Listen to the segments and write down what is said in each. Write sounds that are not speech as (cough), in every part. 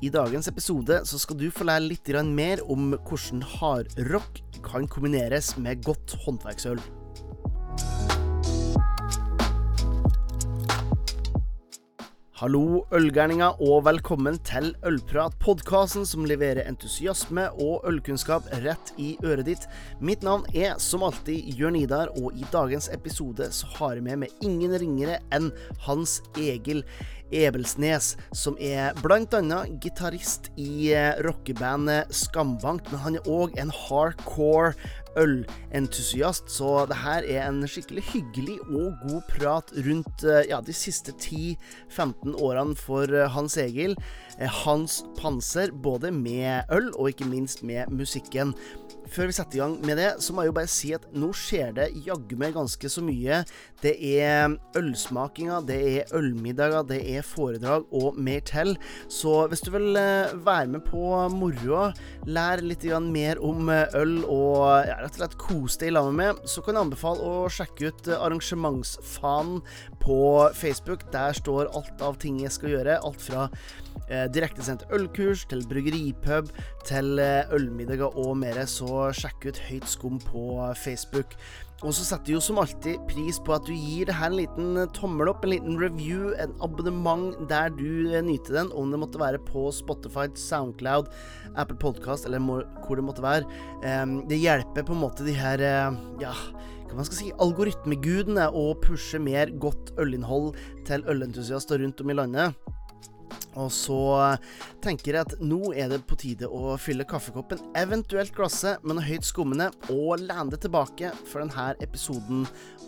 I dagens episode så skal du få lære litt mer om hvordan hardrock kan kombineres med godt håndverksøl. Hallo, ølgærninger, og velkommen til Ølprat, podkasten som leverer entusiasme og ølkunnskap rett i øret ditt. Mitt navn er som alltid Jørn Idar, og i dagens episode så har jeg med meg ingen ringere enn Hans Egil Ebelsnes, som er bl.a. gitarist i eh, rockebandet Skambank, men han er òg en hardcore ølentusiast, så det her er en skikkelig hyggelig og god prat rundt eh, ja, de siste 10-15 årene for eh, Hans Egil. Hans panser, både med øl og ikke minst med musikken. Før vi setter i gang med det, så må jeg jo bare si at nå skjer det jaggu meg ganske så mye. Det er ølsmakinger, det er ølmiddager, det er foredrag og mer til. Så hvis du vil eh, være med på moroa, lære litt mer om eh, øl og ja, rett og slett kose deg i lag med så kan jeg anbefale å sjekke ut eh, arrangementsfanen på Facebook. Der står alt av ting jeg skal gjøre. Alt fra eh, direktesendt ølkurs til bryggeripub til ølmiddager og mer. Så sjekk ut Høyt skum på Facebook. Og så setter vi jo som alltid pris på at du gir det her en liten tommel opp, en liten review, en abonnement der du nyter den, om det måtte være på Spotify, Soundcloud, Apple Podcast eller hvor det måtte være. Det hjelper på en måte de her, ja hva man skal si, algoritmegudene å pushe mer godt ølinnhold til ølentusiaster rundt om i landet. Og så tenker jeg at nå er det på tide å fylle kaffekoppen, eventuelt glasset, med noe høyt skummende, og lene det tilbake for denne episoden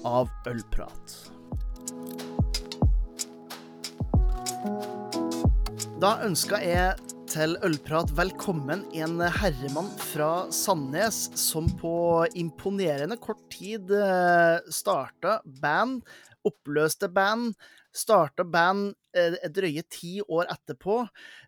av Ølprat. Da ønska jeg til Ølprat velkommen en herremann fra Sandnes som på imponerende kort tid eh, starta band, oppløste band, Starta band eh, drøye ti år etterpå.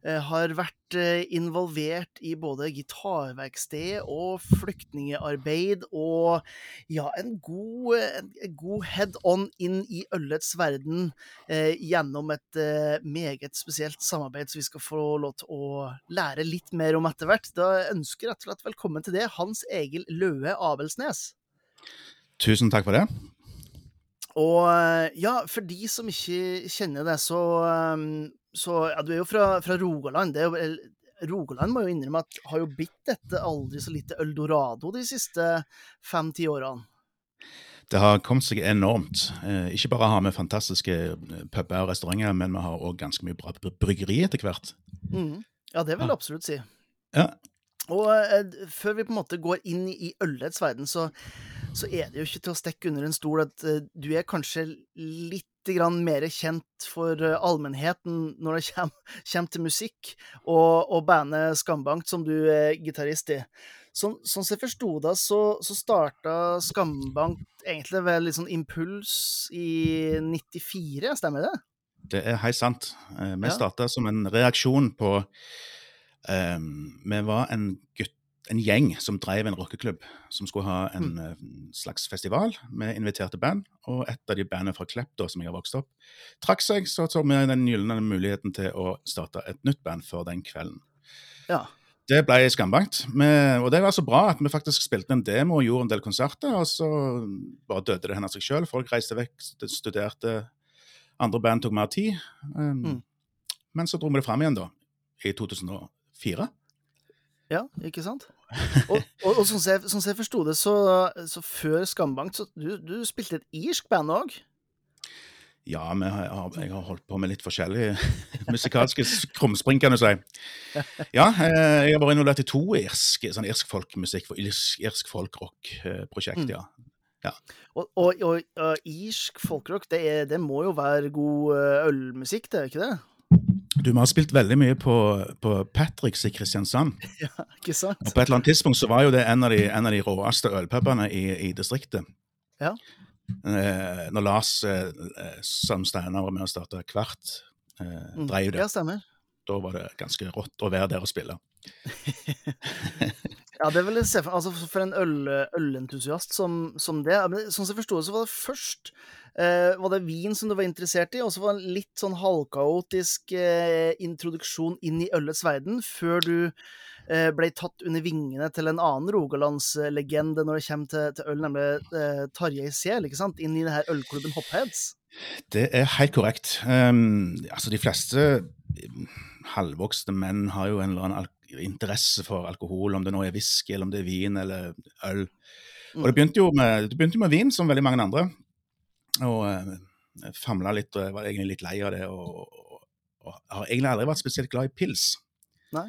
Eh, har vært eh, involvert i både gitarverksted og flyktningarbeid og ja, en god, en god head on inn i ølets verden eh, gjennom et eh, meget spesielt samarbeid som vi skal få lov til å lære litt mer om etter hvert. Da ønsker jeg rett og slett velkommen til det, Hans Egil Løe Abelsnes. Tusen takk for det. Og eh, ja, for de som ikke kjenner det, så, ehm, så ja, Du er jo fra, fra Rogaland. Jo, Rogaland må jo innrømme at har jo blitt dette aldri så lite Eldorado de siste fem-ti årene. Det har kommet seg enormt. Eh, ikke bare har vi fantastiske eh, puber og restauranter, men vi har òg ganske mye bra bryggeri etter hvert. Mm. Ja, det vil jeg absolutt si. Ja. Og eh, før vi på en måte går inn i ølets verden, så så er det jo ikke til å stikke under en stol at eh, du er kanskje litt grann mer kjent for eh, allmennheten når det (laughs) kommer, kommer til musikk, og, og, bandet Skambankt, som du er gitarist i. Sånn, sånn som jeg forsto det, så, så starta Skambankt egentlig ved litt sånn impuls i 94, stemmer det? Det er helt sant. Uh, vi ja. starta som en reaksjon på um, Vi var en gutt en gjeng som drev en rockeklubb som skulle ha en mm. slags festival med inviterte band. Og et av de bandene fra Klepp da, som jeg har vokst opp, trakk seg. Så tok vi den gylne muligheten til å starte et nytt band for den kvelden. Ja. Det ble skambankt. og det var så bra at vi faktisk spilte en demo og gjorde en del konserter. Og så bare døde det hen av seg sjøl. Folk reiste vekk, studerte. Andre band tok mer tid. Um, mm. Men så dro vi det fram igjen, da, i 2004. Ja, ikke sant? Og, og, og sånn som jeg, sånn jeg forsto det, så, så, før Skambank så du, du spilte et irsk band òg? Ja, har, jeg har holdt på med litt forskjellige (laughs) musikalske krumspring, kan du si. Ja, eh, jeg har vært involvert i to irsk, sånn irsk folkmusikk, irsk, irsk folkrock-prosjekt, ja. ja. Og, og, og, irsk folkrock, det, er, det, må jo være god eh, ølmusikk, det er ikke det? Du, Vi har spilt veldig mye på, på Patricks i Kristiansand. (laughs) Ja, ikke sant? Og På et eller annet tidspunkt så var jo det en av de, en av de råeste ølpubene i, i, distriktet. Ja. Eh, når Lars eh, som Steinar var med og starta Kvart, eh, dreiv det. Ja, stemmer. Da var det ganske rått å være der og spille. (laughs) Ja, det vil jeg se for Altså, for en øl, ølentusiast som, som det Sånn som jeg forsto det, så var det først eh, var det vin som du var interessert i, og så var det en litt sånn halvkaotisk eh, introduksjon inn i ølets verden, før du eh, ble tatt under vingene til en annen rogalandslegende når det kommer til, til øl, nemlig eh, Tarjei Sel, ikke sant? Inn i det her ølklubben Hopheads. Det er helt korrekt. Um, altså, de fleste halvvoksne menn har jo en eller annen interesse for alkohol, om det nå er whisky, eller om det er vin eller øl. Og det begynte jo med, det begynte med vin, som veldig mange andre. Og jeg famla litt, og jeg var egentlig litt lei av det. Og, og, og har egentlig aldri vært spesielt glad i pils. Nei.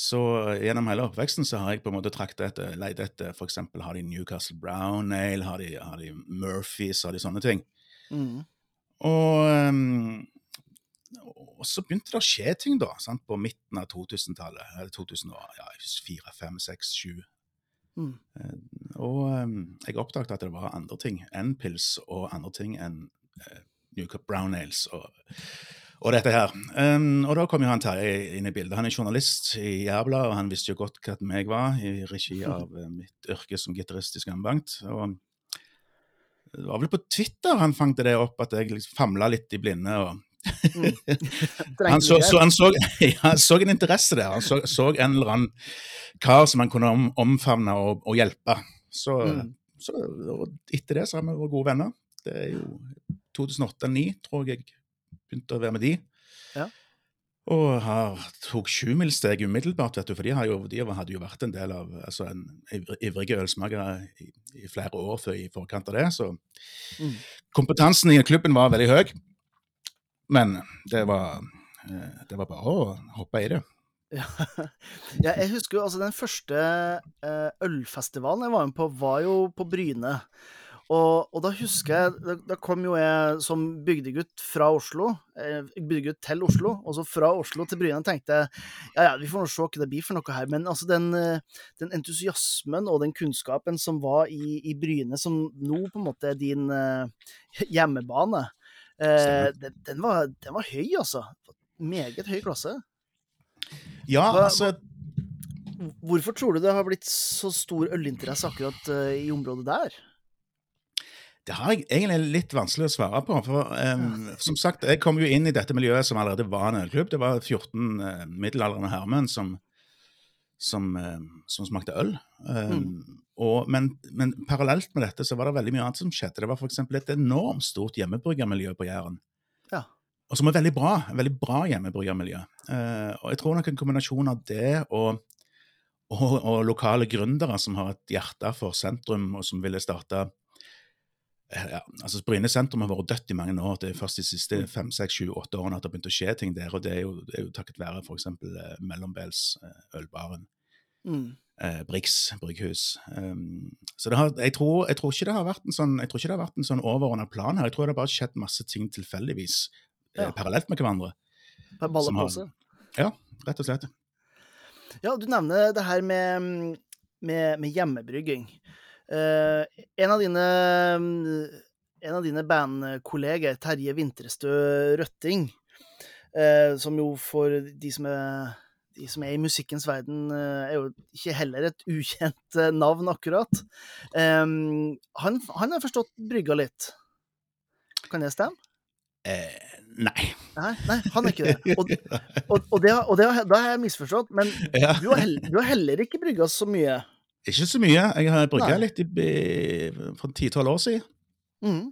Så gjennom hele oppveksten så har jeg på en måte trakta etter, leid etter f.eks. har de Newcastle Brown Ale, har de, har de Murphys, har de sånne ting. Mm. Og, um, og så begynte det å skje ting, da, sant? på midten av 2000-tallet. Eller 2004, 5, 6, 7. Mm. Og um, jeg oppdaget at det var andre ting enn pils, og andre ting enn uh, Cup Brown Ales. og og dette her. Um, og da kom jo han Terje inn i bildet. Han er journalist i Jærbla, og han visste jo godt hva jeg var, i regi (laughs) av uh, mitt yrke som gitarist i Skambankt. Og det var vel på Twitter han fangte det opp, at jeg liksom famla litt i blinde. og Mm. (laughs) han, så, så, han, så, ja, han så en interesse der. Han så, så en eller annen kar som han kunne om, omfavne og, og hjelpe. Så, Mm. så etter det så har vi vært gode venner. Det er jo 2008-2009, tror jeg jeg begynte å være med de. Ja. Og har tok sjumilssteg umiddelbart, vet du, for de, har jo, de hadde jo vært en del av altså en ivr- ivrige ølsmakere i, i flere år før i forkant av det. Så Mm. kompetansen i klubben var veldig høy. Men det var, eh, det var bare å hoppe i det. (laughs) Ja. jeg husker jo altså den første eh, ølfestivalen jeg var med på, var jo på Bryne. Og, og da husker jeg da, kom jo jeg som bygdegutt fra Oslo, eh, bygdegutt til Oslo, og så fra Oslo til Bryne tenkte jeg ja ja, vi får nå se hva det blir for noe her. Men altså den, den entusiasmen og den kunnskapen som var i, i Bryne, som nå på en måte er din hjemmebane, eh, den, den, var, den var høy, altså. Meget høy klasse. Ja, Hva- altså Hvorfor tror du det har blitt så stor ølinteresse akkurat uh, i området der? Det har jeg egentlig litt vanskelig å svare på. For um, som sagt, jeg kom jo inn i dette miljøet som allerede var en ølklubb. Det var 14 uh, middelaldrende herremenn som, som, uh, som smakte øl. Em, og, men, men parallelt med dette så var det veldig mye annet som skjedde. Det var f.eks. et enormt stort hjemmebryggermiljø på Jæren. Ja. Og som er veldig bra. Veldig bra hjemmebryggermiljø. Eh, og jeg tror nok en kombinasjon av det og, og, og lokale gründere som har et hjerte for sentrum, og som ville starte Eh, ja, altså Bryne sentrum har vært dødt i mange år. Det er først de siste fem, seks, sju, åtte årene at det har begynt å skje ting der. og Det er jo, det er jo takket være f.eks. Eh, Mellombels, eh, Ølbaren, Mm. Eh, Brix brygghus. Um, så det har, jeg, tror, jeg, tror ikke det har vært en sånn, jeg tror ikke det har vært en sånn overordna plan her. Jeg tror det har bare skjedd masse ting tilfeldigvis eh, Ja. parallelt med hverandre. Ballepose. Ja, rett og slett. Ja, du nevner det her med, med, med hjemmebrygging. Uh, en av dine en av dine bandkolleger, Terje Vinterstø Røtting, uh, som jo for de som er de som er i musikkens verden, eh, er jo ikke heller et ukjent eh, navn, akkurat. Um, han, han har forstått brygga litt. Kan det stemme? Eh, nei. Nei, nei, han er ikke det. Og, og, og, det, og det, da har jeg misforstått, men Ja. du har, heller, du har heller ikke brygga så mye. Ikke så mye. Jeg har brygga litt i, i, for ti-tolv år siden. Mm.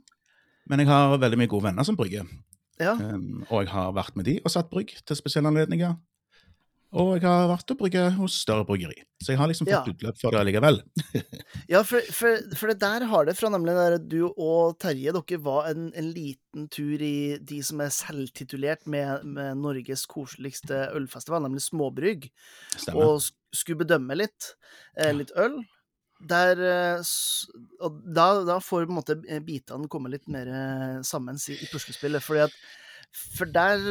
Men jeg har veldig mye gode venner som brygger. Ja. Um, og jeg har vært med de og satt brygg til spesielle anledninger. Og jeg har vært og brygge hos større bryggeri. Så jeg har liksom Ja. fått utløp for det likevel. (laughs) Ja, for, for, for det der har det fra nemlig der du og Terje, dere var en, en liten tur i de som er selvtitulert med, med Norges koseligste ølfestival, nemlig Småbrygg, Stemmer. og skulle bedømme litt, eh, litt øl. Der, eh, og da, da får på en måte eh, bitene komme litt mer eh, sammen i, i puslespillet, fordi at for der,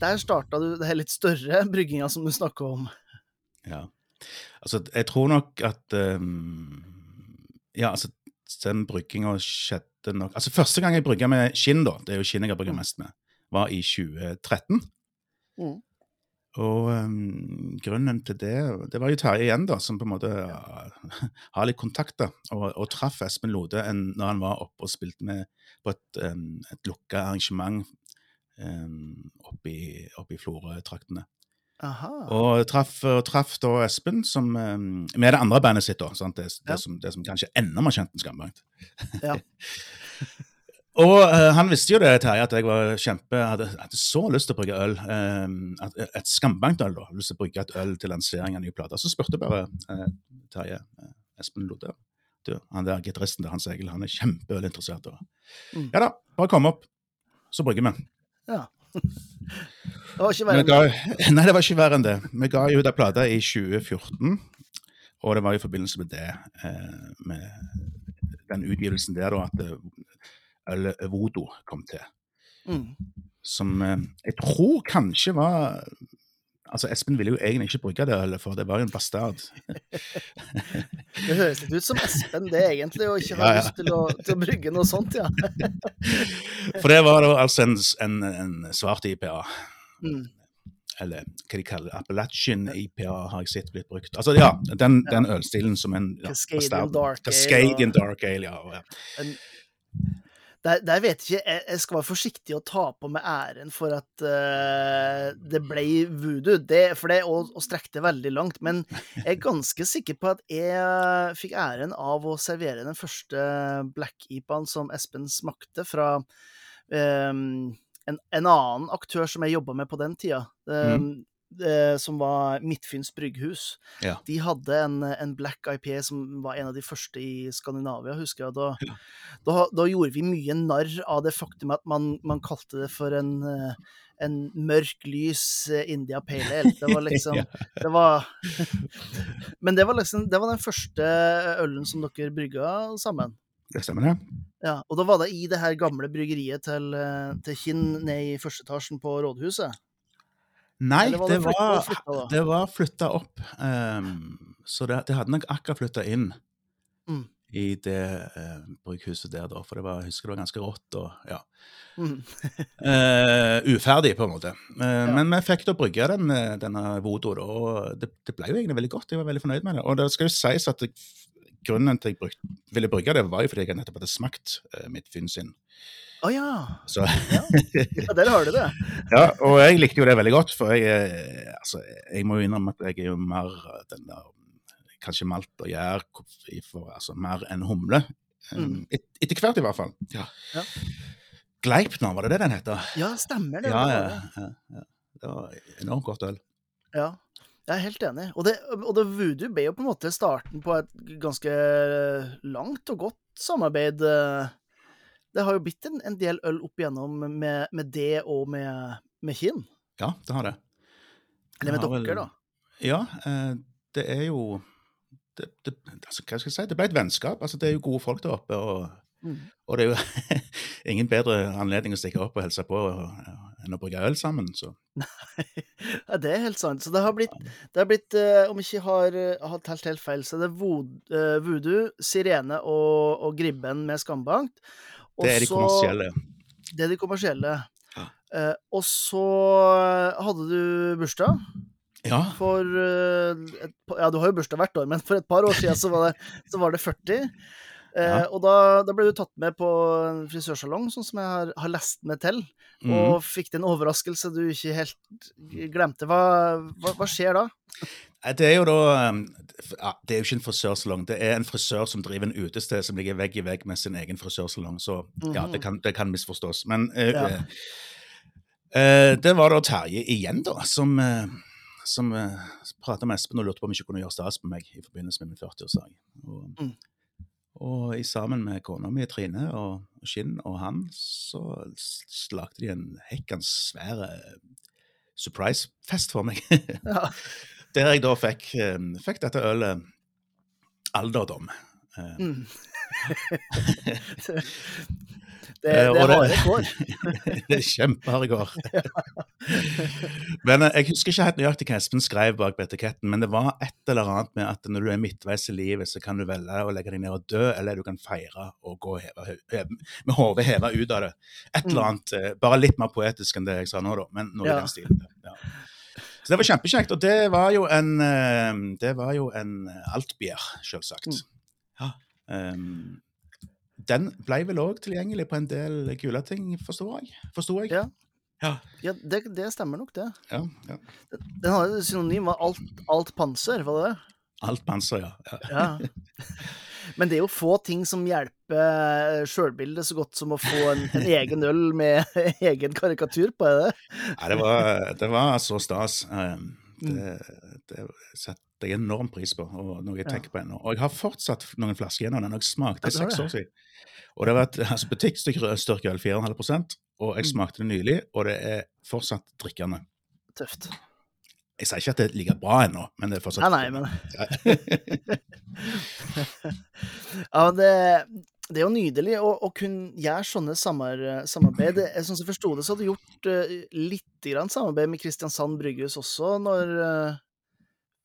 der starta du det her litt større (laughs) brygginga som du snakka om. Ja. Altså, jeg tror nok at um, Ja, altså, den brygginga skjedde nok Altså, første gang jeg brygga med skinn, da, det er jo skinn jeg har brygga Mm. mest med, var i 2013. Mm. Og um, grunnen til det Det var jo Terje igjen, da, som på en måte uh, (laughs) har litt kontakter, og, og traff Espen Lode en, når han var oppe og spilte med på et, um, et lukka arrangement oppe i, oppe i Florø-traktene. Og traff, traf da Espen som, med det andre bandet sitt, da. Sant? Det, det, Ja. som, det som kanskje enda mer kjent enn Skambankt. Ja. (laughs) Og uh, han visste jo det, Terje, at jeg var kjempe, hadde, hadde så lyst til å brygge øl. At, et skambankt øl, da. Lyst til å brygge et øl til lansering av nye plater. Så spurte bare uh, Terje eh, Espen Lode du, han der gitaristen til Hans Egil, han er kjempeølinteressert. Mm. Ja da, bare kom opp, så brygger vi. Ja. Det var ikke verre enn det. (laughs) nei, det var ikke verre enn det. Vi ga jo ut ei plate i 2014, og det var i forbindelse med det, eh, med den utgivelsen der, da, at eh, ølet Vodo kom til. Mm. Som eh, jeg tror kanskje var Altså, Espen ville jo egentlig ikke bruke det ølet, for det var jo en bastard. (laughs) Det høres litt ut som Espen, det egentlig, å ikke ha Ja, ja. lyst til å, til å brygge noe sånt, ja. (laughs) For det var da altså en, en, en svart IPA. Mm. Eller hva de kaller Appalachian IPA har jeg sett blitt brukt. Altså ja, den, den ølstilen som en ja, Cascadian. Dark Ale, Cascadian Dark Ale, ja. ja. En, der, der vet jeg ikke jeg, jeg skal være forsiktig å ta på meg æren for at uh, det ble voodoo, det, for det å, å strekke det veldig langt. Men jeg er ganske sikker på at jeg fikk æren av å servere den første Black Ipaen som Espen smakte, fra um, en, en annen aktør som jeg jobba med på den tida. Um, eh, som var Midtfyns brygghus. Ja. De hadde en, en black IPA som var en av de første i Skandinavia, husker jeg. Da, da, da gjorde vi mye narr av det faktum at man, man kalte det for en, eh, en mørk, lys eh, India Pale Ale. Det var (laughs) liksom Ja. det var, (laughs) Men det var liksom Det var den første ølen som dere brygga sammen. Det stemmer, det. Ja, og da var det i det her gamle bryggeriet til, eh, til Kinn ned i første etasjen på rådhuset. Nei, var det det var, flyttet det var flytta opp. Um, så det, det hadde nok akkurat flytta inn Mm. i det uh, brygghuset der, da. For det var, jeg husker det var ganske rått og ja. Mm. uh, (laughs) uferdig, på en måte. Eh, Men vi fikk da brygge den, denne Vodo, da, og det, det ble jo egentlig veldig godt. Jeg var veldig fornøyd med det. Og det skal jo sies at jeg, grunnen til at jeg bruk, ville brygge det, var jo fordi jeg nettopp hadde smakt uh, Midtfyn sin. Å ja. Så, ja! Der har du det. (laughs) ja, og jeg likte jo det veldig godt, for jeg, eh, altså, jeg må jo innrømme at jeg er jo mer eh, den der Kanskje malt og gjær, for- altså mer enn humle. Um, Mm. Et, etter hvert, i hvert fall. Ja. Ja. Gleipner, var det det den heter? Ja, stemmer det. Ja, det ja, var det. ja, ja. Det var enormt godt øl. Ja, jeg er helt enig. Og det, og det Voodoo ble jo på en måte starten på et ganske langt og godt samarbeid. Det har jo blitt en, en del øl opp igjennom med, med det og med, med Kinn. Ja, det har det. Eller med dere, da. Ja, eh, det er jo det, det, altså, Hva skal jeg si? Det ble et vennskap. altså Det er jo gode folk der oppe. Og, Mm. og det er jo (laughs) ingen bedre anledning å stikke opp og hilse på eh, enn å brygge øl sammen. Så (laughs) Ja, det er helt sant. Så det har blitt, det har blitt eh, om jeg ikke har, eh, har telt helt feil, så det er Vod- Voodoo, Sirene og, og Gribben med Skambankt. Også, det er de kommersielle. Det er de kommersielle. Ja. Og så hadde du bursdag. Ja, For et, Ja, du har jo bursdag hvert år, men for et par år siden så var det, så var det 40. Eh, Og da, da ble du tatt med på en frisørsalong, sånn som jeg har, har lest meg til, mhm. og fikk det en overraskelse du ikke helt glemte. Hva, hva, hva skjer da? Det er jo da ja, Det er jo ikke en frisørsalong, det er en frisør som driver en utested som ligger vegg i vegg med sin egen frisørsalong. Så ja, Mhm. det kan, det kan misforstås. Men eh, Ja. eh, eh, det var da Terje igjen, da, som, uh, som uh, prata med Espen og lurte på om vi ikke kunne gjøre stas på meg i forbindelse med min 40-årsdag. Og, Mm. Og i sammen med kona mi Trine og Skinn og han, så slagte lagde de en hekkans svær eh, surprise-fest for meg. (laughs) Ja. Der jeg da fikk, eh, fikk dette ølet alderdom. Eh, Mm. (laughs) (laughs) det, Eh, det er det- går. kår. (laughs) det er kjempeharde går. Men eh, jeg husker ikke helt nøyaktig hva Espen skrev bak på etiketten, men det var et eller annet med at når du er midtveis i livet, så kan du velge å legge deg ned og dø, eller du kan feire og gå heve, heve, med hodet heva ut av det. Et eller Mm. annet, eh, bare litt mer poetisk enn det jeg sa nå, da, men noe Ja. i den stilen. Ja. Så det var kjempekjekt. Og det var jo en Det var jo en Altbier, selvsagt. Mm. Ja. Um, den ble vel òg tilgjengelig på en del Gulating, forstår jeg. Forsto jeg? Ja. Ja. Ja, det, det stemmer nok, det. ja, ja. Den hadde synonym var alt, alt panser, var det det? Alt panser, ja. ja. Ja. (laughs) Men det er jo få ting som hjelper sjølbildet så godt som å få en, en egen øl med (laughs) egen karikatur på, er det? Nei, det var, det var så stas. Um, Mm. det, det setter jeg enorm pris på, og noe jeg Ja. tenker på ennå. Og jeg har fortsatt noen flasker igjen av den. Jeg smakte Ja, seks år siden. Og det har vært altså, butikkstyrke øl 4,5 og jeg Mm. smakte det nylig, og det er fortsatt drikkende. Tøft. Jeg sier ikke at det er like bra ennå, men det er fortsatt Nei, nei, men (laughs) (laughs) men Ja, det, det er jo nydelig å, å kunne gjøre sånne samar, samarbeid. Jeg syns som jeg forsto det, så hadde du gjort uh, litt grann samarbeid med Kristiansand Brygghus også når eh,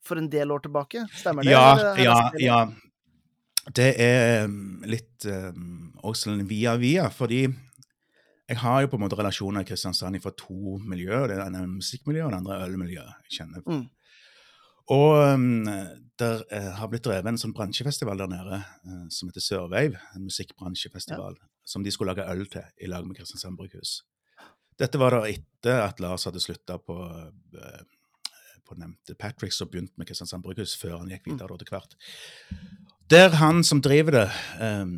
For en del år tilbake, stemmer det? Ja, det ja, ja. Det er um, litt um, også en via via, fordi jeg har jo på en måte relasjoner i Kristiansand fra to miljøer. Det ene er musikkmiljøet, og det andre er ølmiljøet. jeg kjenner. Mm. Og um, der uh, har blitt drevet en sånn bransjefestival der nede uh, som heter Sørveiv. En musikkbransjefestival som de skulle lage øl til i lag med Kristiansand Brygghus. Dette var da etter at Lars hadde slutta på, eh, på nevnte Patrick, som begynte med Kristiansand Brygghus, før han gikk videre da til hvert. Der han som driver det, um,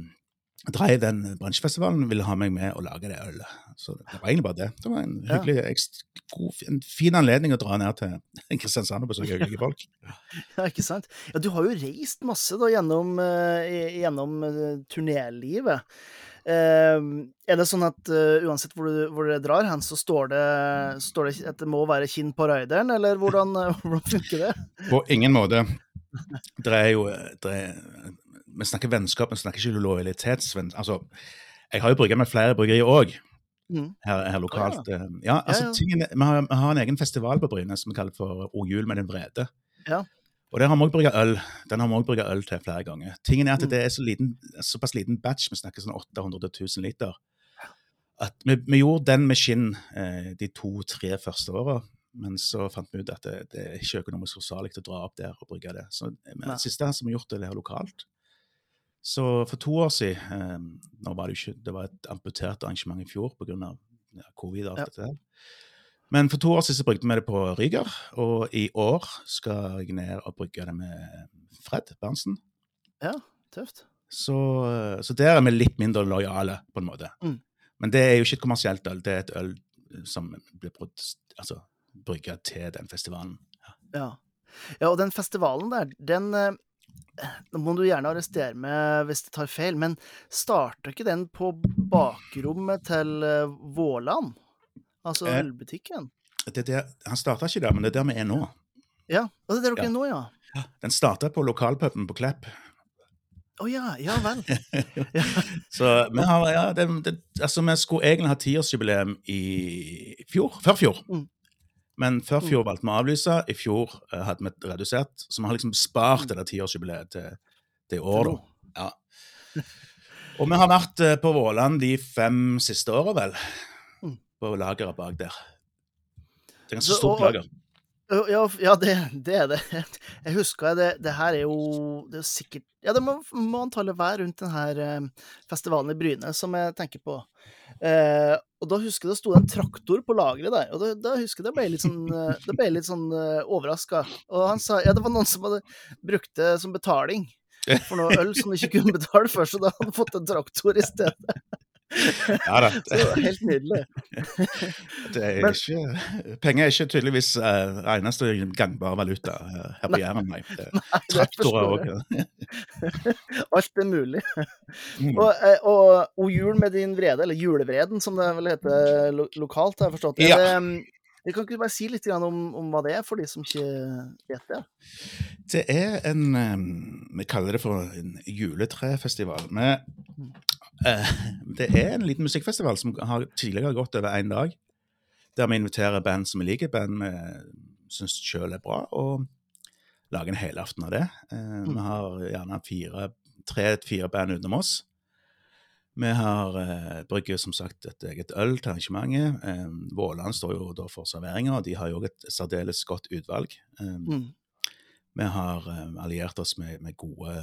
drev den bransjefestivalen, ville ha meg med og lage det ølet. Så det var egentlig bare det. Det var en hyggelig, ja. god, en fin anledning å dra ned til Kristiansand og besøke hyggelige folk. (laughs) Ja, ikke sant? Ja, du har jo reist masse da gjennom, eh, gjennom eh, turnélivet. Eh, er det sånn at uh, uansett hvor du, hvor dere drar hen, så står det, står det at det må være kinn på rideren, eller hvordan, eh, (laughs) hvordan funker det? På ingen måte. Det er jo det er, Vi snakker vennskap, vi snakker ikke lojalitetsvenn... Altså, jeg har jo brygga med flere bryggerier òg, Mm. her, her lokalt. Eh, Ja, altså, ja. ja. Tingene, vi, har, vi har en egen festival på Bryne som vi kaller for O jul med den vrede. Ja. Og der har vi òg brygga øl. Den har vi også øl til flere ganger. Tingen er at Mm. det er så liten, såpass liten batch, vi snakker sånn 800 000 liter, at vi, vi gjorde den med skinn eh, de to-tre første åra. Men så fant vi ut at det, det er ikke økonomisk forsvarlig å dra opp der og brygge det. Så eh, men det siste som vi har gjort det her lokalt. Så for to år siden eh, nå var det, ikke, det var et amputert arrangement i fjor pga. Ja, covid og alt Ja. dette her. Men for to år siden så brukte vi det på Ryger, og i år skal jeg ned og brygge det med Fred Berntsen. Tøft. Så, så der er vi litt mindre lojale, på en måte. Mm. Men det er jo ikke et kommersielt øl, det er et øl som blir altså, brygga til den festivalen. Ja. ja, og den festivalen der, den eh, Nå må du gjerne arrestere meg hvis jeg tar feil, men starta ikke den på bakrommet til eh, Våland? Altså Eh. ølbutikken? Det er der, han starta ikke der, men det er der vi er nå. Ja, og det er der dere Ja. er nå, ja? Den starta på lokalpuben på Klepp. Å ja, ja vel. (laughs) Så vi har, ja, det, det, altså vi skulle egentlig ha tiårsjubileum i fjor, før fjor. Mm. Men før fjor valgte vi å avlyse. I fjor uh, hadde vi redusert. Så vi har liksom spart det der tiårsjubileet til, til i år, da. Ja. Og vi har vært eh, på Våland de fem siste åra, vel. På lageret bak der. Det er ganske stort lager. Ja, ja, det, det er det. (laughs) Jeg husker det, det her er jo Det er sikkert Ja, det må, må antallet være rundt denne festivalen i Bryne som jeg tenker på. Eh, og da husker jeg det sto en traktor på lageret der, og da, da husker jeg det ble litt sånn, eh, det ble litt sånn uh, overraska. Og han sa ja, det var noen som hadde brukt det som betaling for noe øl som de ikke kunne betale for, så da hadde han fått en traktor i stedet. Ja da. (laughs) Så det var helt nydelig. Det er Men- ikke, penger er ikke tydeligvis uh, eneste gangbare valuta uh, her på Jæren. Nei. nei er Traktorer òg. (laughs) Alt er mulig. Mm. Og, og, og jul med din vrede, eller Julevreden som det vel heter lo lokalt, har jeg forstått. Ja. Det, mm, jeg kan ikke bare si litt om, om hva det er, for de som ikke vet det? Det er en eh, Vi kaller det for en juletrefestival. Vi, eh, det er en liten musikkfestival som har tidligere gått over én dag. Der vi inviterer band som vi liker, band vi syns sjøl er bra, og lager en helaften av det. Eh, Vi har gjerne fire, tre-fire band utenom oss. Vi har eh, brygger som sagt et eget øl til arrangementet. Eh, Våland står jo da for serveringa, og de har jo et særdeles godt utvalg. Eh, Mm. Vi har eh, alliert oss med, med gode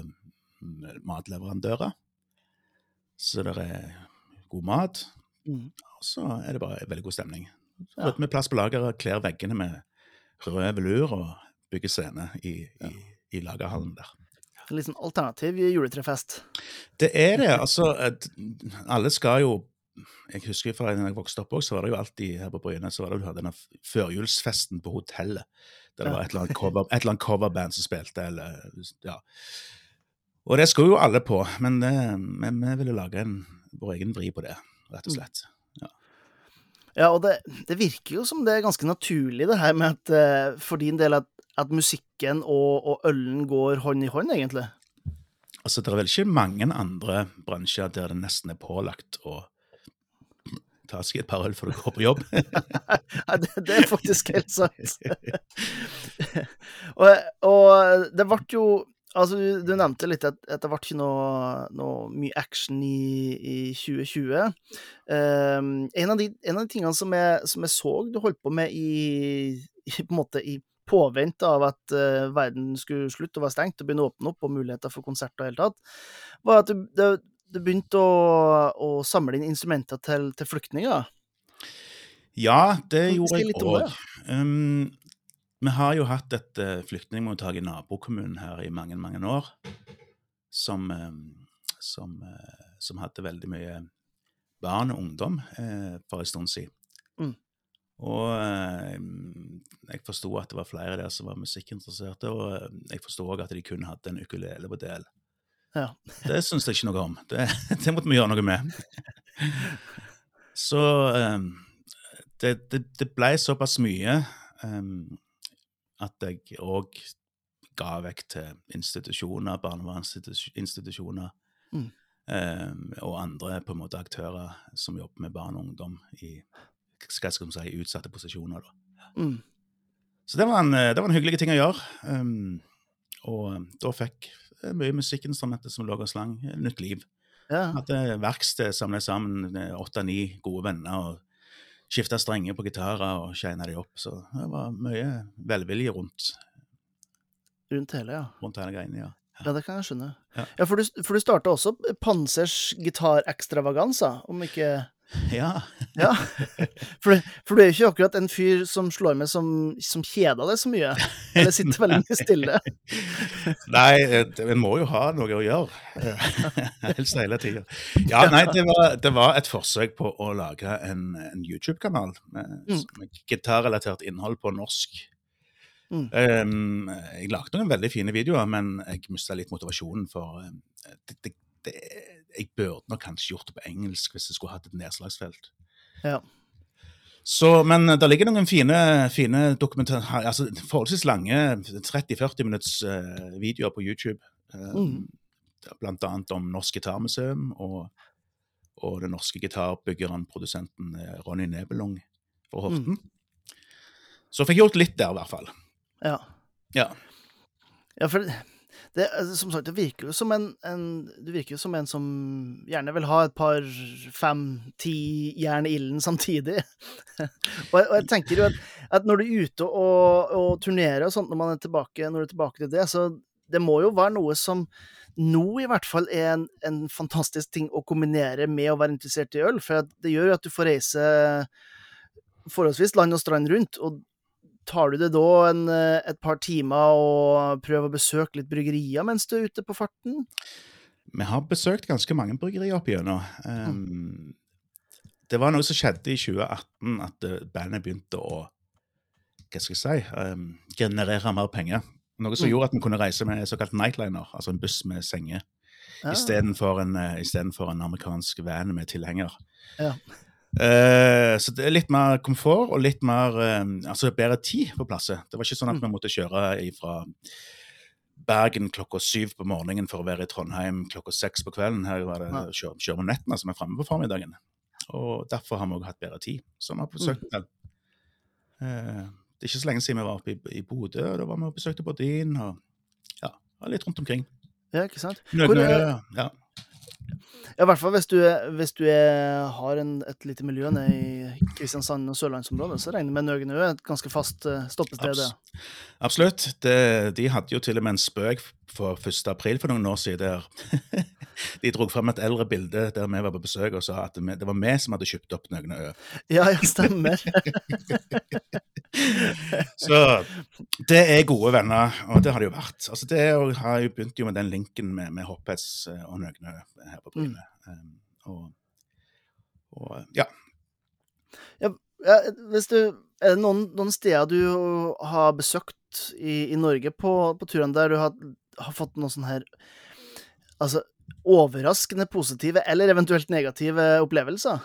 mm, matleverandører. Så det er god mat. Mm. Og så er det bare veldig god stemning. Så Ja. vi plass på lageret, kler veggene med rød velur og bygger scene i, i, i lagerhallen der. En litt sånn alternativ juletrefest. Det er det. altså, Alle skal jo Jeg husker fra da jeg vokste opp også, så var det jo alltid her på Bryne så var det jo denne førjulsfesten på hotellet. Der det var et eller annet, cover, et eller annet coverband som spilte, eller ja. Og det skulle jo alle på, men det, vi, vi ville lage en, vår egen vri på det, rett og slett. Ja, og det, det virker jo som det er ganske naturlig, det her med at eh, for din del at, at musikken og, og ølen går hånd i hånd, egentlig. Altså, Det er vel ikke mange andre bransjer der det nesten er pålagt å ta seg et par øl før du går på jobb. (laughs) Nei, det, det er faktisk helt sant. (laughs) (laughs) og, og det ble jo Altså, du, du nevnte litt at, at det ble ikke noe, noe mye action i, i 2020. Um, en, av de, en av de tingene som jeg, som jeg så du holdt på med i, i på måte i påvente av at uh, verden skulle slutte å være stengt og begynne å åpne opp, og muligheter for konserter i det hele tatt, var at du, du, du begynte å, å samle inn instrumenter til, til flyktninger. Ja, det gjorde jeg òg. Um, vi har jo hatt et uh, flyktningmottak i nabokommunen her i mange, mange år, som, uh, som, uh, som hadde veldig mye barn og ungdom for en stund siden. Mm. Og jeg forsto at det var flere der som var musikkinteresserte, og jeg forsto òg at de kun hadde en ukulele på del. Ja. (laughs) Det syns jeg ikke noe om. Det, (laughs) det måtte vi gjøre noe med. Så um, det, det, det ble såpass mye um, at jeg òg ga vekk til institusjoner, barnevernsinstitusjoner, Mm. um, og andre på en måte aktører som jobber med barn og ungdom i skal jeg si, utsatte posisjoner. Da. Mm. Så det var, en, det var en hyggelig ting å gjøre. Um, og da fikk mye musikkinstrumenter som lå og slang, nytt liv. Ja. Hadde verksted, samlet sammen åtte-ni gode venner og skifta strenger på gitarer og shina de opp. Så det var mye velvilje rundt, Rundt hele, ja. rundt hele greiene. ja. Ja, det kan jeg skjønne. Ja. Ja, for du, for du starta også Pansers gitarekstravaganza, om ikke (laughs) Ja, Ja. For, for du er jo ikke akkurat en fyr som slår med som, som kjeder deg så mye. Eller sitter veldig mye stille. (laughs) Nei, eh, en må jo ha noe å gjøre. (laughs) Helst hele tida. Ja, nei, det var, det var et forsøk på å lage en, en YouTube-kanal med, Mm. med gitarrelatert innhold på norsk. Mm. Um, jeg lagde noen veldig fine videoer, men jeg mista litt motivasjonen for det, det, det, Jeg burde nok kanskje gjort det på engelsk hvis jeg skulle hatt et nedslagsfelt. Ja. Så, men det ligger noen fine, fine dokumentar... Altså forholdsvis lange 30-40 minutts uh, videoer på YouTube. eh, Mm. Blant annet om Norsk Gitarmuseum og, og den norske gitarbyggeren, produsenten eh, Ronny Nebelung fra Horten. Så fikk jeg gjort litt der, i hvert fall. Ja. Ja. ja, for det, altså, som sagt, det virker jo som en, en Du virker jo som en som gjerne vil ha et par, fem, ti jern i ilden samtidig. (laughs) og, jeg, og jeg tenker jo at, at når du er ute og, og turnerer og sånt, når man er tilbake, når du er tilbake til det, så det må jo være noe som nå i hvert fall er en, en fantastisk ting å kombinere med å være interessert i øl, for det gjør jo at du får reise forholdsvis land og strand rundt. og Tar du det da en, eh, et par timer og prøver å besøke litt bryggerier mens du er ute på farten? Vi har besøkt ganske mange bryggerier opp igjennom. Um, det var noe som skjedde i 2018, at eh, bandet begynte å hva skal jeg si, um, generere mer penger. Noe som Mm. gjorde at vi kunne reise med såkalt nightliner, altså en buss med senger, Ja. istedenfor en, uh, en amerikansk van med tilhenger. Ja. Eh, så det er litt mer komfort og litt mer uh, altså bedre tid på plasset. Det var ikke sånn at Mm. vi måtte kjøre fra Bergen klokka syv på morgenen for å være i Trondheim klokka seks på kvelden. Her var det Ja. kjøre om nettene som er framme på formiddagen. Og derfor har vi også hatt bedre tid. Så vi har besøkt Mm. Uh, Det er ikke så lenge siden vi var oppe i, i Bodø, og da var vi og besøkte Bodin og ja, litt rundt omkring. Ja, ikke sant? Hvor, Nøgnø, eh, ja. Ja, I hvert fall hvis du, hvis du er, har en, et lite miljø nede i Kristiansand og sørlandsområdet, så regner jeg med Nøgenø er et ganske fast uh, stoppested. Abs absolutt. Det, de hadde jo til og med en spøk for 1. april for noen år siden der (laughs) (laughs) de dro fram et eldre bilde der vi var på besøk og sa at det var vi som hadde kjøpt opp Nøgnø. Ja, ja, stemmer. (laughs) så det er gode venner, og det har det jo vært. Altså, det har jo begynt jo med den linken med, med Hoppets og Nøgne her på Bryne. Mm. Um, og, og, ja. ja. Hvis du, er det noen, noen, steder du har besøkt i, i Norge på, på turene der du har, har fått noen sånne her Altså overraskende positive eller eventuelt negative opplevelser?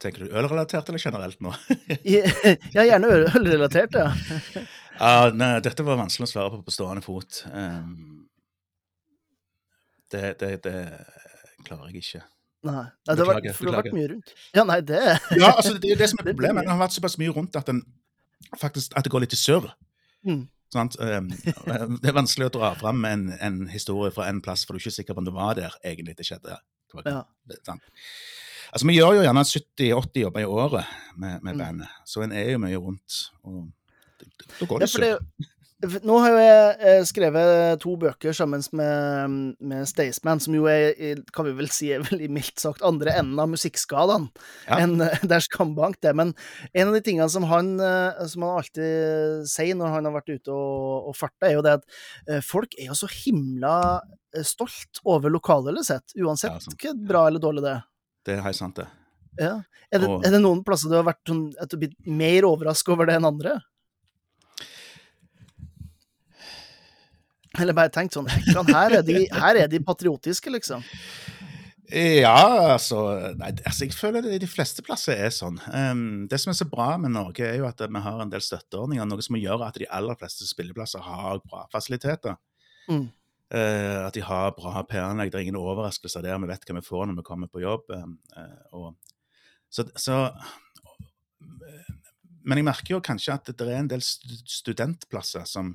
Tenker du ølrelatert eller generelt nå? (laughs) ja, gjerne ølrelatert, ja. (laughs) uh, nei, dette var vanskelig å svare på på stående fot. Um, det, det, det, klarer jeg ikke. Nei, nei det, har vært, det har vært mye rundt. Ja, nei, det Ja, altså, det er det som er (laughs) problemet. Det har vært såpass mye rundt at, den, faktisk, at det går litt i surr. Mm. Sant? Ehm, (laughs) det er vanskelig å dra fram en, en, historie fra en plass, for du er ikke sikker på om du var der egentlig det skjedde. Ja. Altså, Vi gjør jo gjerne 70-80 jobber i året med, med mm. bandet, så en er jo mye rundt. og Da går det ja, nå har jeg eh, skrevet to bøker sammen med, med Staysman, som jo er, kan vi vel si, er vel mildt sagt andre enden av musikkskalaen ja. enn eh, det er skambank, det. Men en av de tingene som han, eh, som han alltid sier når han har vært ute og, og farta, er jo det at folk er jo så himla stolt over lokalølet sitt, uansett ja, hvor bra eller dårlig det er. Det er helt sant, det. Ja. Er, det, og... er det noen plasser du har vært sånn, at du har blitt mer overraska over det enn andre? Eller bare tenkt sånn her er, de, her er de patriotiske, liksom. Ja, altså, nei, altså Jeg føler det de fleste plasser er sånn. Um, det som er så bra med Norge, er jo at vi har en del støtteordninger, noe som gjør at de aller fleste spilleplasser har bra fasiliteter. Mm. Uh, at de har bra PR-anlegg. Det er ingen overraskelser der. Vi vet hva vi får når vi kommer på jobb. Uh, så, så, men jeg merker jo kanskje at det er en del studentplasser som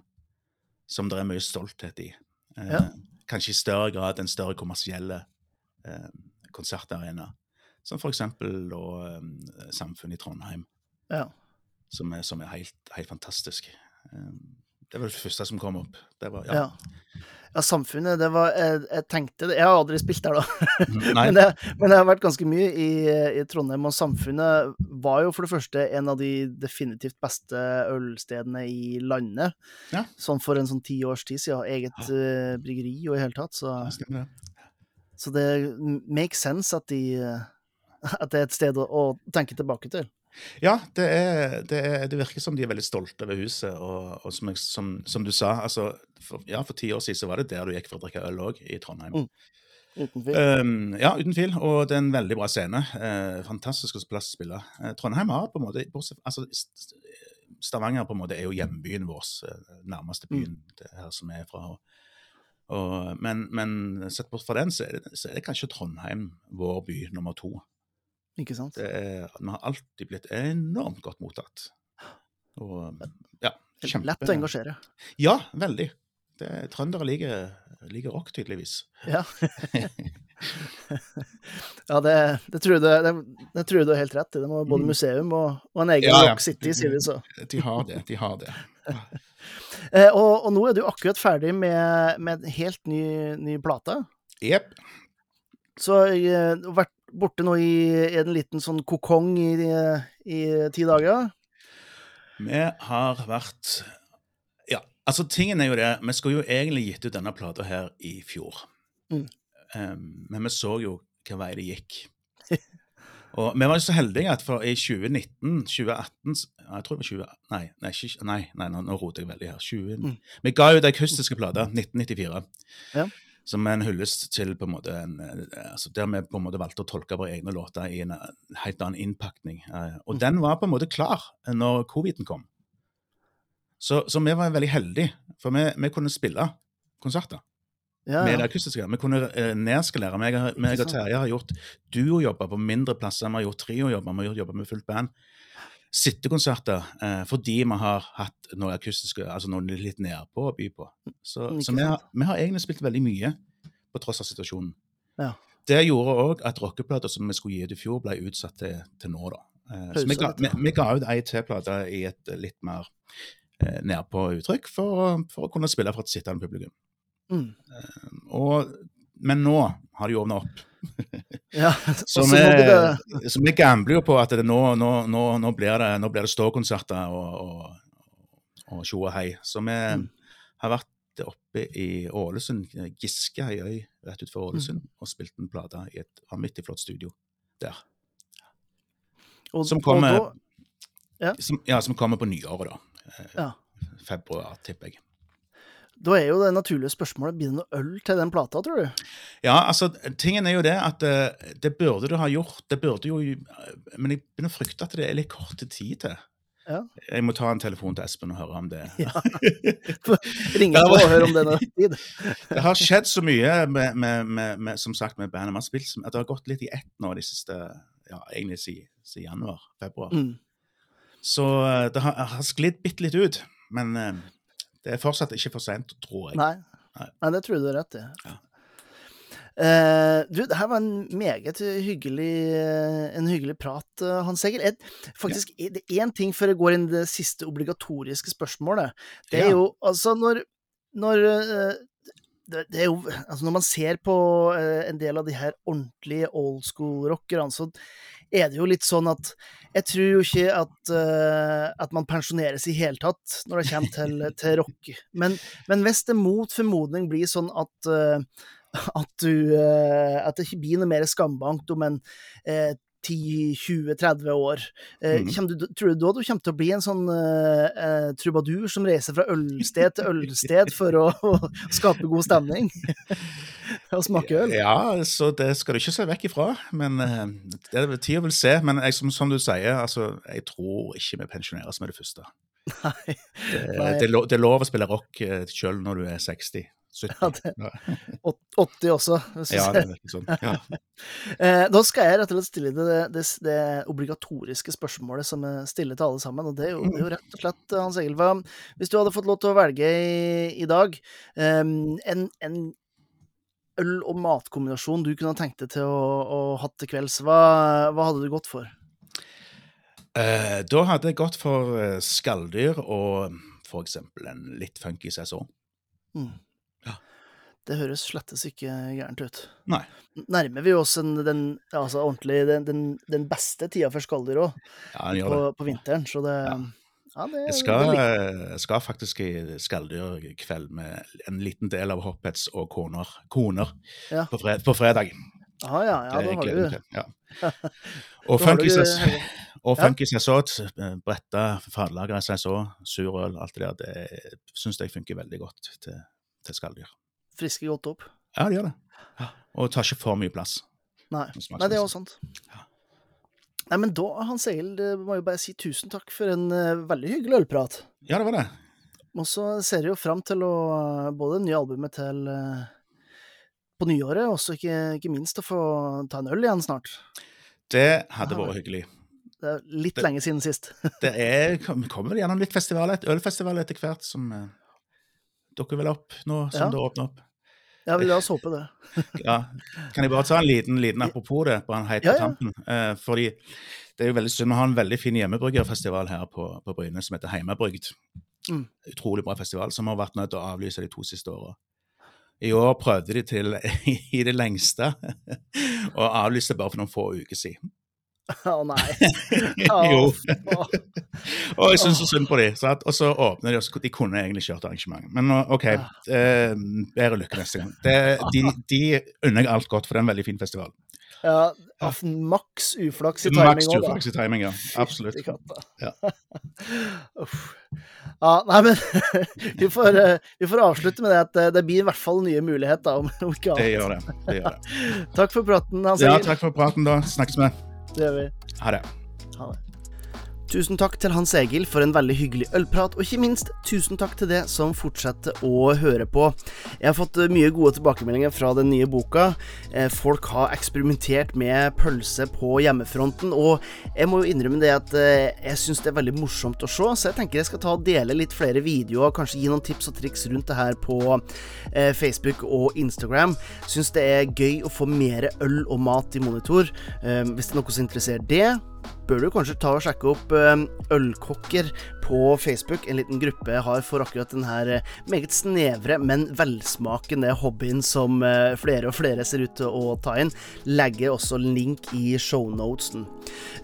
som det er mye stolthet i. Eh, ja. Kanskje i større grad enn større kommersielle eh, konsertarenaer. Som f.eks. Eh, Samfunnet i Trondheim, ja. som, er, som er helt, helt, fantastisk. Eh, det var det første som kom opp. Det var, ja. ja. Ja, Samfunnet, det var Jeg, jeg tenkte det Jeg har aldri spilt der, da. (laughs) men, det, men, det, har vært ganske mye i, i, Trondheim. Og Samfunnet var jo for det første en av de definitivt beste ølstedene i landet. Ja. Sånn for en sånn ti års tid siden. Eget uh, bryggeri og i hele tatt. Så, det så det makes sense at, de, at det er et sted å, å tenke tilbake til. Ja, det, er, det, er, det, virker som de er veldig stolte over huset. Og, og som, som, som, du sa, altså, for, ja, for ti år siden så var det der du gikk for å drikke øl òg, i Trondheim. Mm. Uten tvil. Um, ja, uten tvil. Og det er en veldig bra scene. Uh, fantastisk plass å spille. Uh, Trondheim har på en måte altså, Stavanger på en måte er jo hjembyen vår, uh, nærmeste mm. byen mm. det her som er fra. Og, og, men, men, sett bort fra den, så er, det, så er det kanskje Trondheim vår by nummer to. Ikke sant? Er, vi har alltid blitt enormt godt mottatt. Og ja, kjempe... Lett å engasjere. Ja, veldig. Det, trøndere liker, liker rock, tydeligvis. Ja. (laughs) ja, det, det, tror det, det, tror du har helt rett i. Det må både mm. museum og, og en egen ja, ja. Rock City, sier vi så. De har det. De har det. (laughs) eh, og, og, nå er du akkurat ferdig med, med en helt ny, ny plate. Jepp. Så jeg eh, har vært borte nå i en liten sånn kokong i, i, ti dager? Vi har vært Ja, altså tingen er jo det Vi skulle jo egentlig gitt ut denne plata her i fjor. Mm. Um, men vi så jo hvilken vei det gikk. (laughs) Og vi var jo så heldige at for i 2019, 2018 Jeg tror det var 20... Nei, nei, nei, nei nå, nå roter jeg veldig her. 20, mm. Vi ga ut den akustiske plata 1994. Ja som en hyllest til på en måte en, eh, altså Der vi på en måte valgte å tolke våre egne låter i en eh, helt annen innpakning. Eh, og mm. den var på en måte klar når coviden kom. Så, så vi var veldig heldige, for vi, vi kunne spille konserter. Ja, ja. Med det akustiske. Vi kunne eh, nedskalere. Meg, meg og Terje har gjort duojobber på mindre plasser. Vi har gjort triojobber, vi har gjort jobber med fullt band sittekonserter eh, fordi vi har hatt noe akustisk, altså noe litt nedpå å by på. Så, så vi, har, vi, har, egentlig spilt veldig mye på tross av situasjonen. Ja. Det gjorde òg at rockeplater som vi skulle gi ut i fjor, ble utsatt til, til nå. da. Eh, så vi ga, vi, vi ga ut ei til plate i et litt mer eh, nedpå uttrykk for, for å kunne spille for et sittende publikum. Mm. Og, men nå har de åpna opp. Ja, (laughs) Så vi, det- så vi gambler jo på at det nå, nå, nå, nå blir det, nå blir det ståkonserter og, og, tjo og hei. Så vi Mm. har vært oppe i Ålesund, Giske, ei øy rett utenfor Ålesund, Mm. og spilt en plate i et vanvittig flott studio der. og, Som kommer, da- som, ja, som kommer på nyåret, da. Ja. Februar, tipper jeg. Da er jo det naturlige spørsmålet blir det noe øl til den plata, tror du? Ja, altså, tingen er jo det at eh, det burde du ha gjort. Det burde jo Men jeg begynner å frykte at det er litt kort tid til. Ja. Jeg må ta en telefon til Espen og høre om det. Ja. (laughs) Ringe på og høre om det tid. (laughs) Det har skjedd så mye med, med, med, med, som sagt, med bandet. Man har spilt, at det har gått litt i ett nå de siste ja, egentlig siden, si januar, februar. Mm. Så eh, det har, har sklidd bitte litt ut. Men eh, det er fortsatt ikke for sent, tror jeg. Nei. Nei. Det tror jeg du har rett i. Ja. Uh, du, det her var en meget hyggelig, en hyggelig prat, eh, Hans Egil. Et, faktisk, ja. det er én ting før jeg går inn i det siste obligatoriske spørsmålet. Det er Ja. jo altså når, når eh, det, er jo, altså Når man ser på en del av de her ordentlige old school-rockerne, så er det jo litt sånn at jeg tror jo ikke at, uh, at man pensjoneres i hele tatt når det kommer til, (laughs) til rock. Men, men hvis det mot formodning blir sånn at uh, at, du, uh, at det ikke blir noe mer skambankt om en 10-20-30 år. Eh, Mhm. du, tror du da du kommer til å bli en sånn eh, eh, trubadur som reiser fra ølsted til ølsted for å, å (laughs) skape god stemning? (laughs) Og smake øl? Ja, så det skal du ikke se vekk ifra. Men det er tida vil se. Men jeg, som, som du sier, altså, jeg tror ikke vi pensjoneres med det første. (laughs) Nei. Det, Nei. det, er lov, det er lov å spille rock uh, sjøl når du er 60. 70. Ja, det- 80 også. Ja, det er ikke sånn. Ja. (laughs) Eh, da skal jeg rett og slett stille det, det, det obligatoriske spørsmålet som jeg stiller til alle sammen. Og det er jo, det er jo rett og slett, eh, Hans Egil, hva, hvis du hadde fått lov til å velge i, i dag eh, en, en øl- og matkombinasjon du kunne tenkt deg til å, å hatt til kvelds, hva, hva hadde du gått for? Eh, da hadde jeg gått for skalldyr og for eksempel en litt funky sesong. Mm. Ja. Det høres slettes ikke gærent ut. Nei. Nærmer vi oss en, den, altså ordentlig, den, den, den beste tida for skalldyr òg, Ja, på, på vinteren, så det Ja. Ja, det, Jeg skal, jeg skal faktisk i skalldyrkveld med en liten del av Hoppets og koner, koner Ja. på, fred, på fredag. Ah, ja, ja, da har du. Ja. (laughs) Og Da jeg så, bretta, fadlagra SSO, surøl, alt det der, det syns jeg funker veldig godt til, til skalldyr. friske godt opp. Ja, det gjør det. Og tar ikke for mye plass. Nei, Nei det er jo sant. Nei, men da, Hans Egil, må jo bare si tusen takk for en uh, veldig hyggelig ølprat. Ja, det var det. Og så ser jeg jo fram til å både det nye albumet til uh, på nyåret, og også ikke, ikke minst å få ta en øl igjen snart. Det hadde vært hyggelig. Det er litt Det- lenge siden sist. (laughs) Det er, vi kommer vel gjennom litt festivaler, et ølfestival etter hvert som eh, dukker vel opp nå som Ja. det åpner opp. Ja, vi la oss håpe det. (laughs) Ja. Kan jeg bare ta en liten, liten apropos det, bare en heit på ja. tampen? Eh, fordi det er jo veldig synd. Vi har en veldig fin hjemmebryggerfestival her på, på Bryne som heter Heimebrygd. Mm. Utrolig bra festival, som har vært nødt til å avlyse de to siste åra. I år prøvde de til (laughs) i det lengste, (laughs) og avlyste bare for noen få uker siden. (laughs) Å nei. (laughs) jo. (laughs) Og jeg syns så synd på de, så og så åpner de, og de kunne egentlig kjørt arrangementet. Men OK, eh, bedre lykke neste gang. Det, de, de unner jeg alt godt, for det er en veldig fin festival. Ja, maks uflaks i timing Maks uflaks i timing, ja. Absolutt. Ja. Ja, nei, men vi får, eh, vi får avslutte med det at eh, det blir i hvert fall nye muligheter, om ikke annet. Det gjør det. det, gjør det. Takk for praten, Hans Ja, takk for praten, da. Snakkes vi. Det gjør vi. Ha det. Ha det. Tusen takk til Hans Egil for en veldig hyggelig ølprat, og ikke minst tusen takk til det som fortsetter å høre på. Jeg har fått eh, mye gode tilbakemeldinger fra den nye boka. Eh, folk har eksperimentert med pølse på hjemmefronten, og jeg må jo innrømme det at eh, jeg syns det er veldig morsomt å se, så jeg tenker jeg skal ta og dele litt flere videoer, kanskje gi noen tips og triks rundt det her på Facebook og Instagram. Syns det er gøy å få mer øl og mat i monitor. Hvis det er noe som interesserer det bør du kanskje ta og sjekke opp eh, Ølkokker på Facebook, en liten gruppe jeg har for akkurat den her eh, meget snevre, men velsmakende hobbyen som eh, flere og flere ser ut til å ta inn. Legger også link i shownotesen.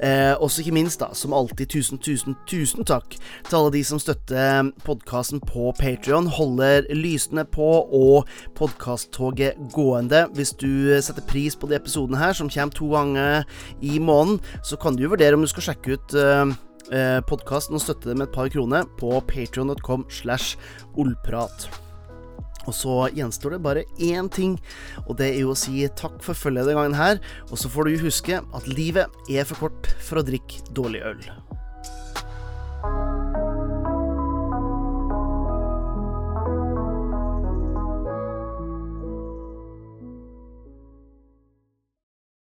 Eh, også ikke minst, da, som alltid, tusen, tusen, tusen takk til alle de som støtter podkasten på Patrion, holder lysene på og podkasttoget gående. Hvis du setter pris på de episodene her, som kommer to ganger i måneden, så kan du jo vurderer om du skal sjekke ut eh, eh podkasten og støtte det med et par kroner på patrion.com slash ollprat. Og så gjenstår det bare én ting, og det er jo å si takk for følget denne gangen her. Og så får du huske at livet er for kort for å drikke dårlig øl.